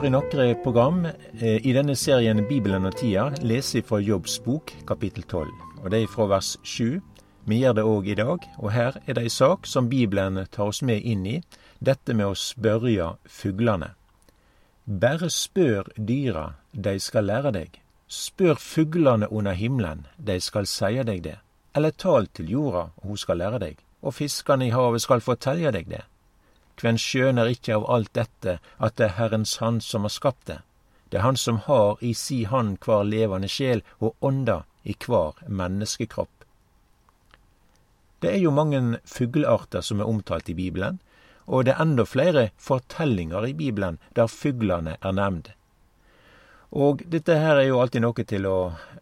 får i nokre program eh, i denne serien Bibelen og tida lest fra Jobbs bok, kapittel 12. Og det er fra vers 7. Vi gjør det òg i dag, og her er det ei sak som Bibelen tar oss med inn i, dette med å spørja fuglene. Bare spør dyra, de skal lære deg. Spør fuglene under himmelen, de skal seie deg det. Eller tal til jorda, og hun skal lære deg. Og fiskene i havet skal fortelje deg det. Kven skjøner ikkje av alt dette at det er Herrens Hand som har skapt det. Det er Han som har i si hand kvar levande sjel og ånda i kvar menneskekropp. Det er jo mange fuglearter som er omtalt i Bibelen, og det er enda flere fortellinger i Bibelen der fuglene er nevnt. Og dette her er jo alltid noe til å,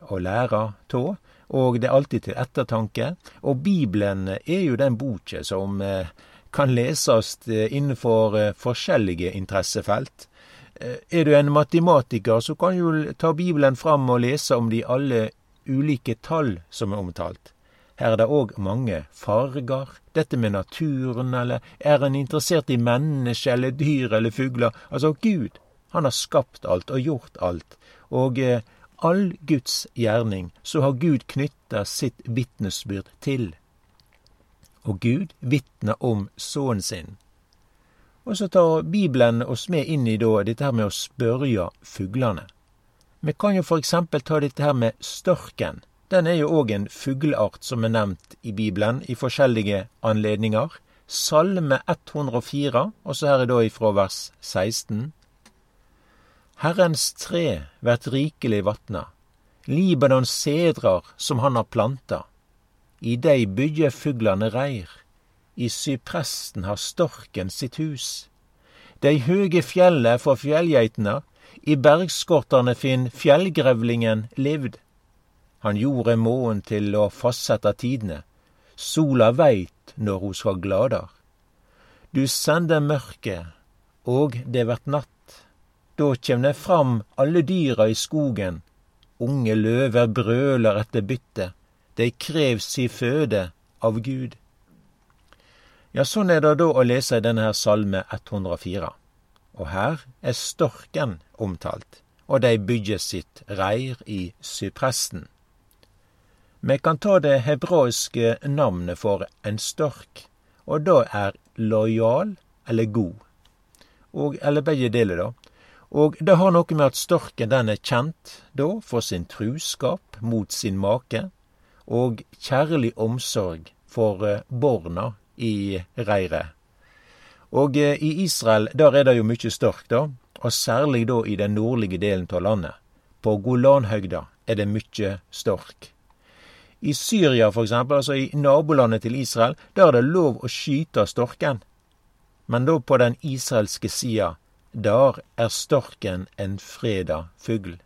å lære av, og det er alltid til ettertanke. Og Bibelen er jo den boka som eh, kan leses eh, innenfor eh, forskjellige interessefelt. Eh, er du en matematiker, så kan du ta Bibelen fram og lese om de alle ulike tall som er omtalt. Her er det òg mange farger, dette med naturen, eller er en interessert i mennesker eller dyr eller fugler? Altså, Gud, han har skapt alt og gjort alt, og all Guds gjerning så har Gud knytta sitt vitnesbyrd til og Gud vitner om sønnen sin. Og så tar Bibelen oss med inn i da dette her med å spørja fuglene. Vi kan jo eksempel ta dette her med størken. Den er jo òg en fugleart som er nevnt i Bibelen i forskjellige anledninger. Salme 104, og så her er da ifra vers 16. Herrens tre vert rikelig vatna, Libanons sedrar som han har planta. I dei byggjer fuglane reir, i sypresten har storken sitt hus. Dei høge fjella for fjellgeitene, i bergskortane finn fjellgrevlingen livd. Han gjorde månen til å fastsette tidene, sola veit når ho skal gladar. Du sender mørket, og det vert natt. Då kjem det fram alle dyra i skogen, unge løver brøler etter bytte. De krev si føde av Gud. Ja, sånn er det da å lese i denne her salme 104. Og her er storken omtalt, og de bygger sitt reir i sypresten. Vi kan ta det hebraiske navnet for en stork, og da er lojal eller god. Og, eller begge deler, da. Og det har noe med at storken den er kjent da for sin truskap mot sin make, og kjærlig omsorg for eh, borna i reiret. Og eh, i Israel, der er det jo mykje stork, da, og særlig da i den nordlige delen av landet. På Golanhøgda er det mykje stork. I Syria, for eksempel, altså i nabolandet til Israel, der er det lov å skyte storken. Men da på den israelske sida, der er storken en freda fugl.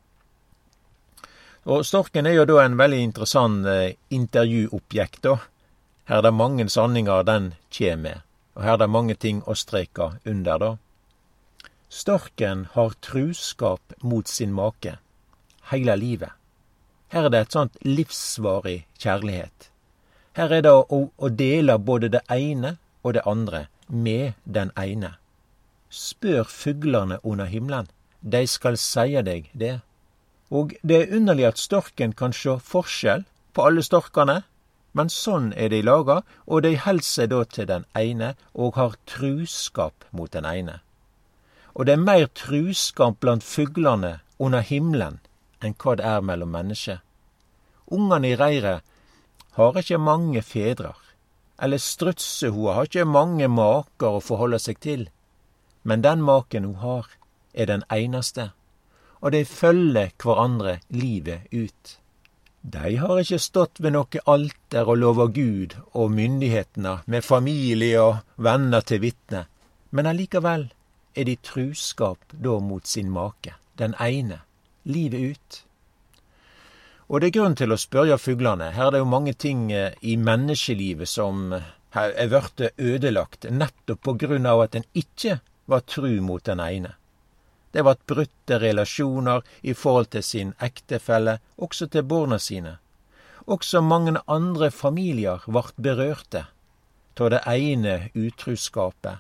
Og storken er jo da en veldig interessant eh, intervjuobjekt, da. Her er det mange sanninger den kjem med, og her er det mange ting å streke under, da. Storken har truskap mot sin make heile livet. Her er det et sånt livsvarig kjærlighet. Her er det å, å dele både det ene og det andre med den ene. Spør fuglene under himmelen, de skal seie deg det. Og det er underlig at storken kan sjå forskjell på alle storkane, men sånn er de laga, og de held seg da til den ene og har truskap mot den ene. Og det er meir truskap blant fuglane under himmelen enn hva det er mellom menneske. Ungane i reiret har ikkje mange fedrar, eller strutsehoa har ikkje mange maker å forholde seg til, men den maken ho har, er den einaste og de følger hverandre livet ut. De har ikke stått ved noe alter og lova Gud og myndighetene med familie og venner til vitne, men allikevel er de truskap da mot sin make, den ene, livet ut. Og det er grunn til å spørre fuglene. Her er det jo mange ting eh, i menneskelivet som er blitt ødelagt, nettopp på grunn av at en ikke var tru mot den ene. Det vart brutte relasjoner i forhold til sin ektefelle, også til barna sine. Også mange andre familier vart berørte av det ene utruskapet.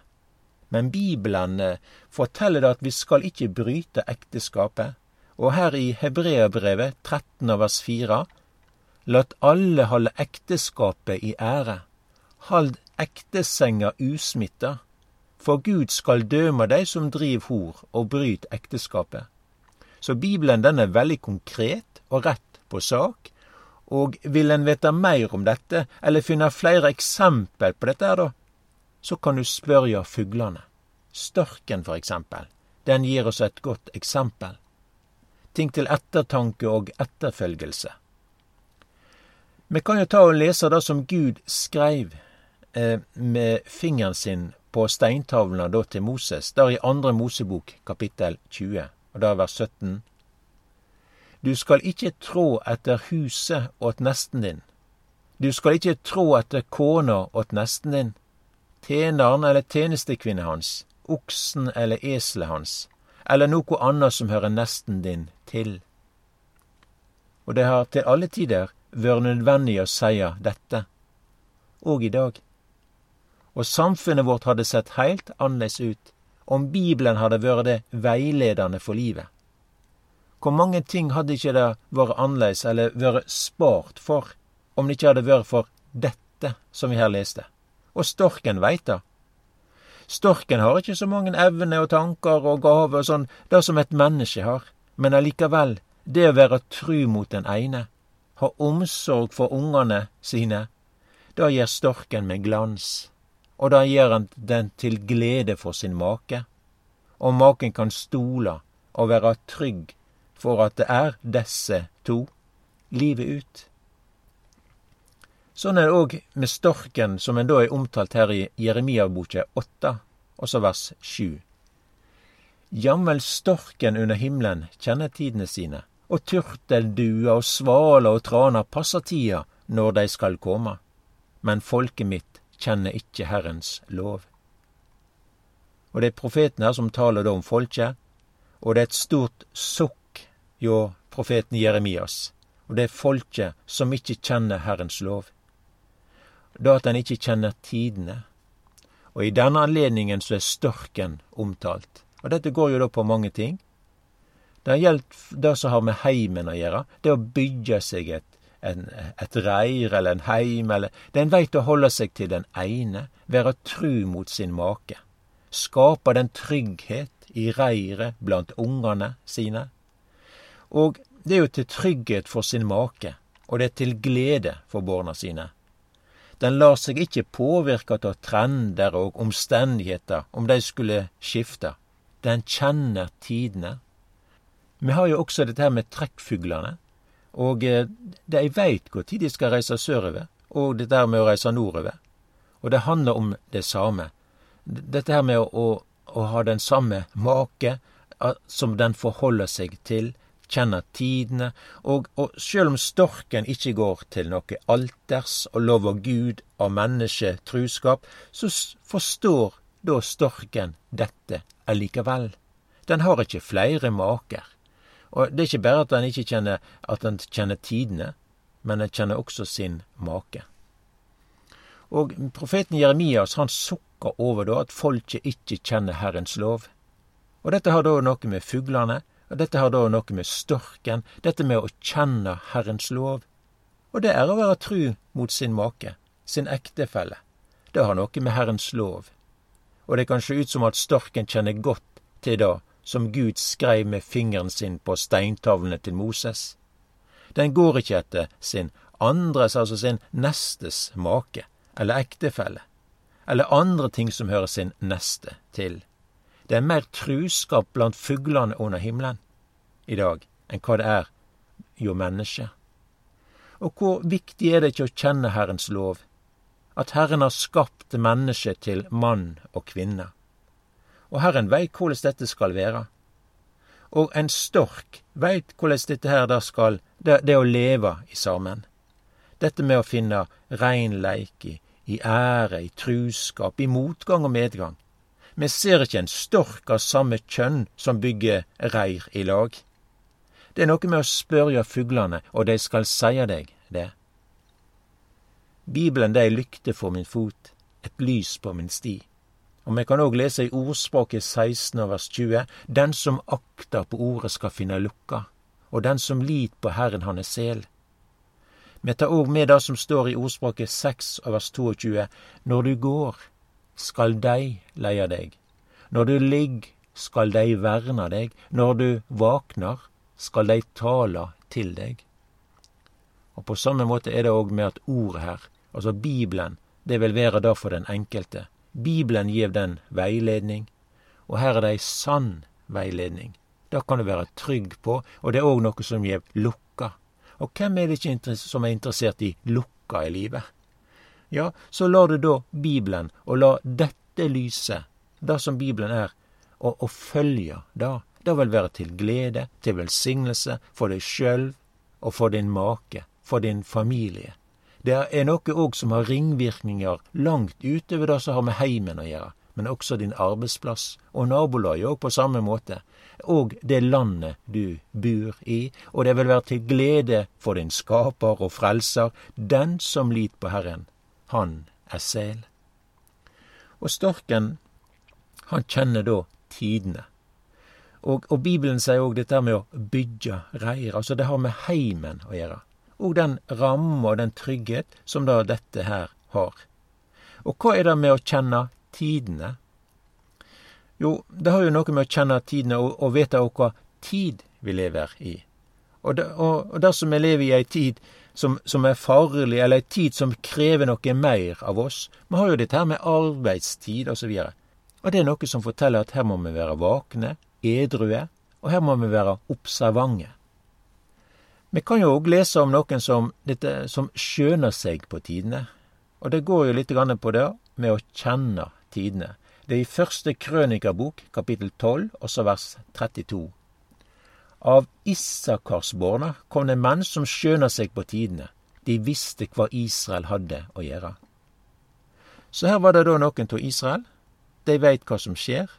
Men Bibelen forteller at vi skal ikke bryte ekteskapet. Og her i Hebreabrevet 13 vers 4 Lat alle holde ekteskapet i ære. hold ektesenga usmitta. For Gud skal døme dei som driv hor og bryt ekteskapet. Så Bibelen den er veldig konkret og rett på sak. Og vil en vite meir om dette, eller finne flere eksempel på dette, da, så kan du spørre fuglene. Størken, for eksempel. Den gir oss et godt eksempel. Ting til ettertanke og etterfølgelse. Vi kan jo ta og lese det som Gud skreiv eh, med fingeren sin på steintavlene da til Moses, der i andre Mosebok kapittel 20, og da vers 17. Du skal ikke trå etter huset åt nesten din. Du skal ikke trå etter kona åt nesten din tjeneren eller tjenestekvinnen hans, oksen eller eselet hans, eller noe annet som hører nesten din til. Og det har til alle tider vært nødvendig å seie dette, og i dag. Og samfunnet vårt hadde sett heilt annerledes ut om Bibelen hadde vært det veiledende for livet. Hvor mange ting hadde ikke det vært annerledes eller vært spart for om det ikke hadde vært for dette som vi her leste? Og storken veit det. Storken har ikke så mange evner og tanker og gaver og sånn, det som et menneske har, men allikevel, det å være tru mot den ene, ha omsorg for ungene sine, det gir storken med glans, og da gjør han den til glede for sin make, og maken kan stole og være trygg for at det er disse to livet ut. Sånn er det òg med storken, som en da er omtalt her i Jeremia-boka åtte, også vers sju. Jamvel storken under himmelen kjenner tidene sine, og turtelduer og svaler og traner passer tida når de skal komme. Men folket mitt kjenner ikke Herrens lov. Og det er profeten her som taler da om folket, og det er et stort sukk hjå profeten Jeremias. Og det er folket som ikke kjenner Herrens lov da at en ikke kjenner tidene. Og i denne anledningen så er storken omtalt. Og dette går jo da på mange ting. Det har gjeldt det som har med heimen å gjøre. Det å bygge seg et, en, et reir eller en heim, eller Det er en vei til å holde seg til den ene, være tru mot sin make. Skape den trygghet i reiret blant ungene sine. Og det er jo til trygghet for sin make, og det er til glede for barna sine. Den lar seg ikke påvirke av trender og omstendigheter om de skulle skifte. Den kjenner tidene. Vi har jo også dette her med trekkfuglene. Og eh, de veit når de skal reise sørover, og det der med å reise nordover. Og det handler om det samme. Dette her med å, å ha den samme make som den forholder seg til, kjenner tidene, og, og sjøl om storken ikke går til noe alters og lover Gud og menneske truskap, så forstår da storken dette allikevel. Den har ikke flere maker. Og det er ikke bare at en ikke kjenner at den kjenner tidene, men en kjenner også sin make. Og profeten Jeremias han sukker over da at folket ikke kjenner Herrens lov. Og dette har da noe med fuglene, og Dette har da noe med storken, dette med å kjenne Herrens lov. Og det er å være tru mot sin make, sin ektefelle. Det har noe med Herrens lov. Og det kan se ut som at storken kjenner godt til det som Gud skreiv med fingeren sin på steintavlene til Moses. Den går ikke etter sin andres, altså sin nestes make eller ektefelle, eller andre ting som hører sin neste til. Det er mer truskap blant fuglene under himmelen i dag enn hva det er jo mennesket. Og hvor viktig er det ikke å kjenne Herrens lov, at Herren har skapt mennesket til mann og kvinne. Og Herren veit hvordan dette skal være. Og en stork veit hvordan dette her da skal, det, det å leve i sammen. Dette med å finne rein leik i, i ære, i truskap, i motgang og medgang. Me ser ikkje en stork av samme kjønn som bygger reir i lag. Det er noe med å spørre fuglane, og dei skal seie deg det. Bibelen det er lykte for min fot, et lys på min sti. Og vi kan òg lese i ordspråket 16 vers 20.: Den som akter på ordet skal finne lukka, og den som lit på Herren, han er sel. Vi tar òg med det som står i ordspråket 6 vers 22. Når du går, skal dei leie deg. Når du ligg, skal dei verne deg. Når du vaknar, skal dei tala til deg. Og på samme måte er det òg med at ordet her, altså Bibelen, det vil være det for den enkelte. Bibelen gir den veiledning, og her er det ei sann veiledning. Det kan du være trygg på, og det er òg noe som gir lukka. Og hvem er det ikke som er interessert i lukka i livet? Ja, så lar du da Bibelen, og la dette lyse, det som Bibelen er, og, og følge det. Det vil være til glede, til velsignelse for deg sjøl og for din make, for din familie. Det er noe òg som har ringvirkninger langt utover det som har med heimen å gjøre, men også din arbeidsplass og nabolaget òg på samme måte, og det landet du bor i, og det vil være til glede for din skaper og frelser, den som lit på Herren, han er sel. Og storken, han kjenner da tidene. Og, og Bibelen sier òg dette med å bygge reir, altså det har med heimen å gjøre og den ramme og den trygghet som da dette her har. Og hva er det med å kjenne tidene? Jo, det har jo noe med å kjenne tidene og, og vite hva tid vi lever i. Og, det, og, og dersom vi lever i ei tid som, som, er farlig, eller ei tid som krever noe mer av oss Vi har jo dette her med arbeidstid osv. Og, og det er noe som forteller at her må vi være vakne, edrue, og her må vi være observante. Vi kan jo òg lese om noen som, dette, som skjøner seg på tidene. Og det går jo litt på det med å kjenne tidene. Det er i første krønikabok, kapittel 12, også vers 32. Av Issakarsborna kom det menn som skjøner seg på tidene. De visste hva Israel hadde å gjøre. Så her var det da noen av Israel. De veit hva som skjer,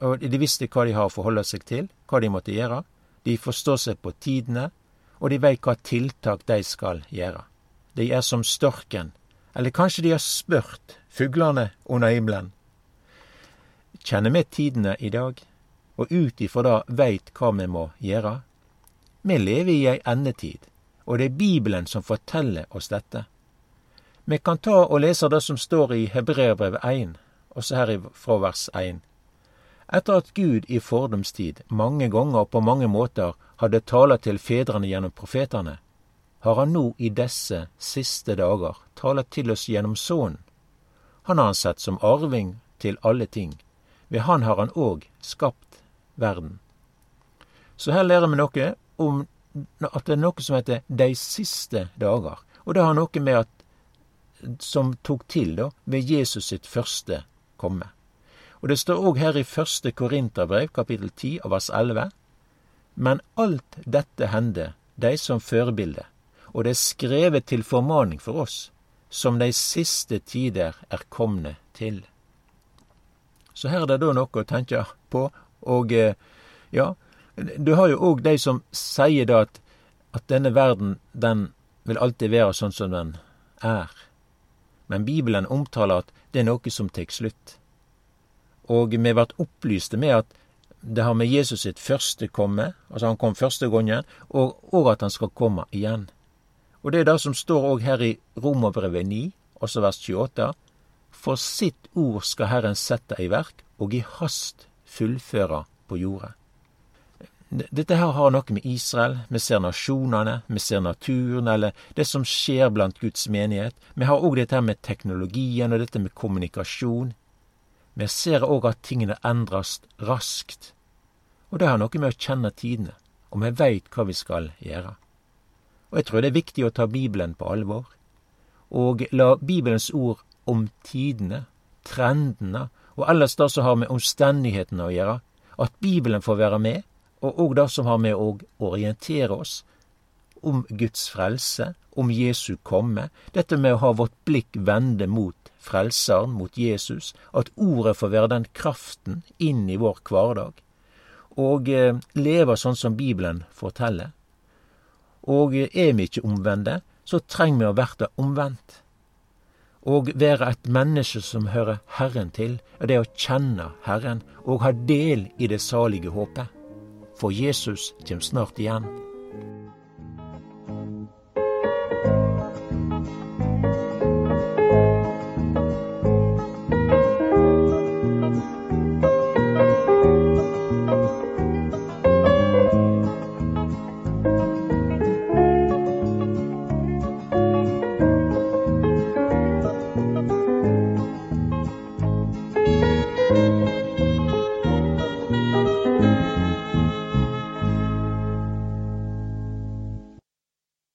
og de visste hva de har å forholde seg til, hva de måtte gjøre. De forstår seg på tidene, og de veit hva tiltak de skal gjøre. De er som storken, eller kanskje de har spurt fuglene under himmelen. Kjenner vi tidene i dag, og ut ifra det veit hva vi må gjøre? Vi lever i ei endetid, og det er Bibelen som forteller oss dette. Vi kan ta og lese det som står i Hebreerbrevet 1, også her fra vers 1. Etter at Gud i fordums tid mange ganger og på mange måter hadde talt til fedrene gjennom profetene, har han nå i disse siste dager talt til oss gjennom Sønnen. Han har han sett som arving til alle ting. Ved han har han òg skapt verden. Så her lærer vi noe om at det er noe som heter de siste dager. Og det har noe med at som tok til da ved Jesus sitt første komme. Og det står òg her i første Korinterbrev, kapittel 10 av vers 11, men alt dette hendte dei som førebilde, og det er skrevet til formaning for oss, som dei siste tider er komne til. Så her er det da noe å tenke på, og eh, ja, du har jo òg dei som sier da at, at denne verden, den vil alltid være sånn som den er. Men Bibelen omtaler at det er noe som tek slutt. Og vi vart opplyste med at det har med Jesus sitt første komme, altså han kom første gangen, og, og at han skal komme igjen. Og det er det som står òg her i Romerbrevet 9, også vers 28. For sitt ord skal Herren sette i verk, og i hast fullføre på jordet. Dette her har noe med Israel, vi ser nasjonene, vi ser naturen, eller det som skjer blant Guds menighet. Vi har òg dette her med teknologien og dette med kommunikasjon. Vi ser òg at tingene endres raskt. Og det har noe med å kjenne tidene, og vi veit hva vi skal gjøre. Og jeg tror det er viktig å ta Bibelen på alvor, og la Bibelens ord om tidene, trendene, og ellers det som har med omstendighetene å gjøre, at Bibelen får være med, og òg det som har med å orientere oss om Guds frelse, om Jesu komme, dette med å ha vårt blikk vende mot Frelseren, mot Jesus, at ordet får være den kraften inn i vår hverdag og eh, leve sånn som Bibelen forteller. Og eh, er vi ikke omvende, så trenger vi å verte omvendt. og være et menneske som hører Herren til, er det å kjenne Herren og ha del i det salige håpet. For Jesus kjem snart igjen.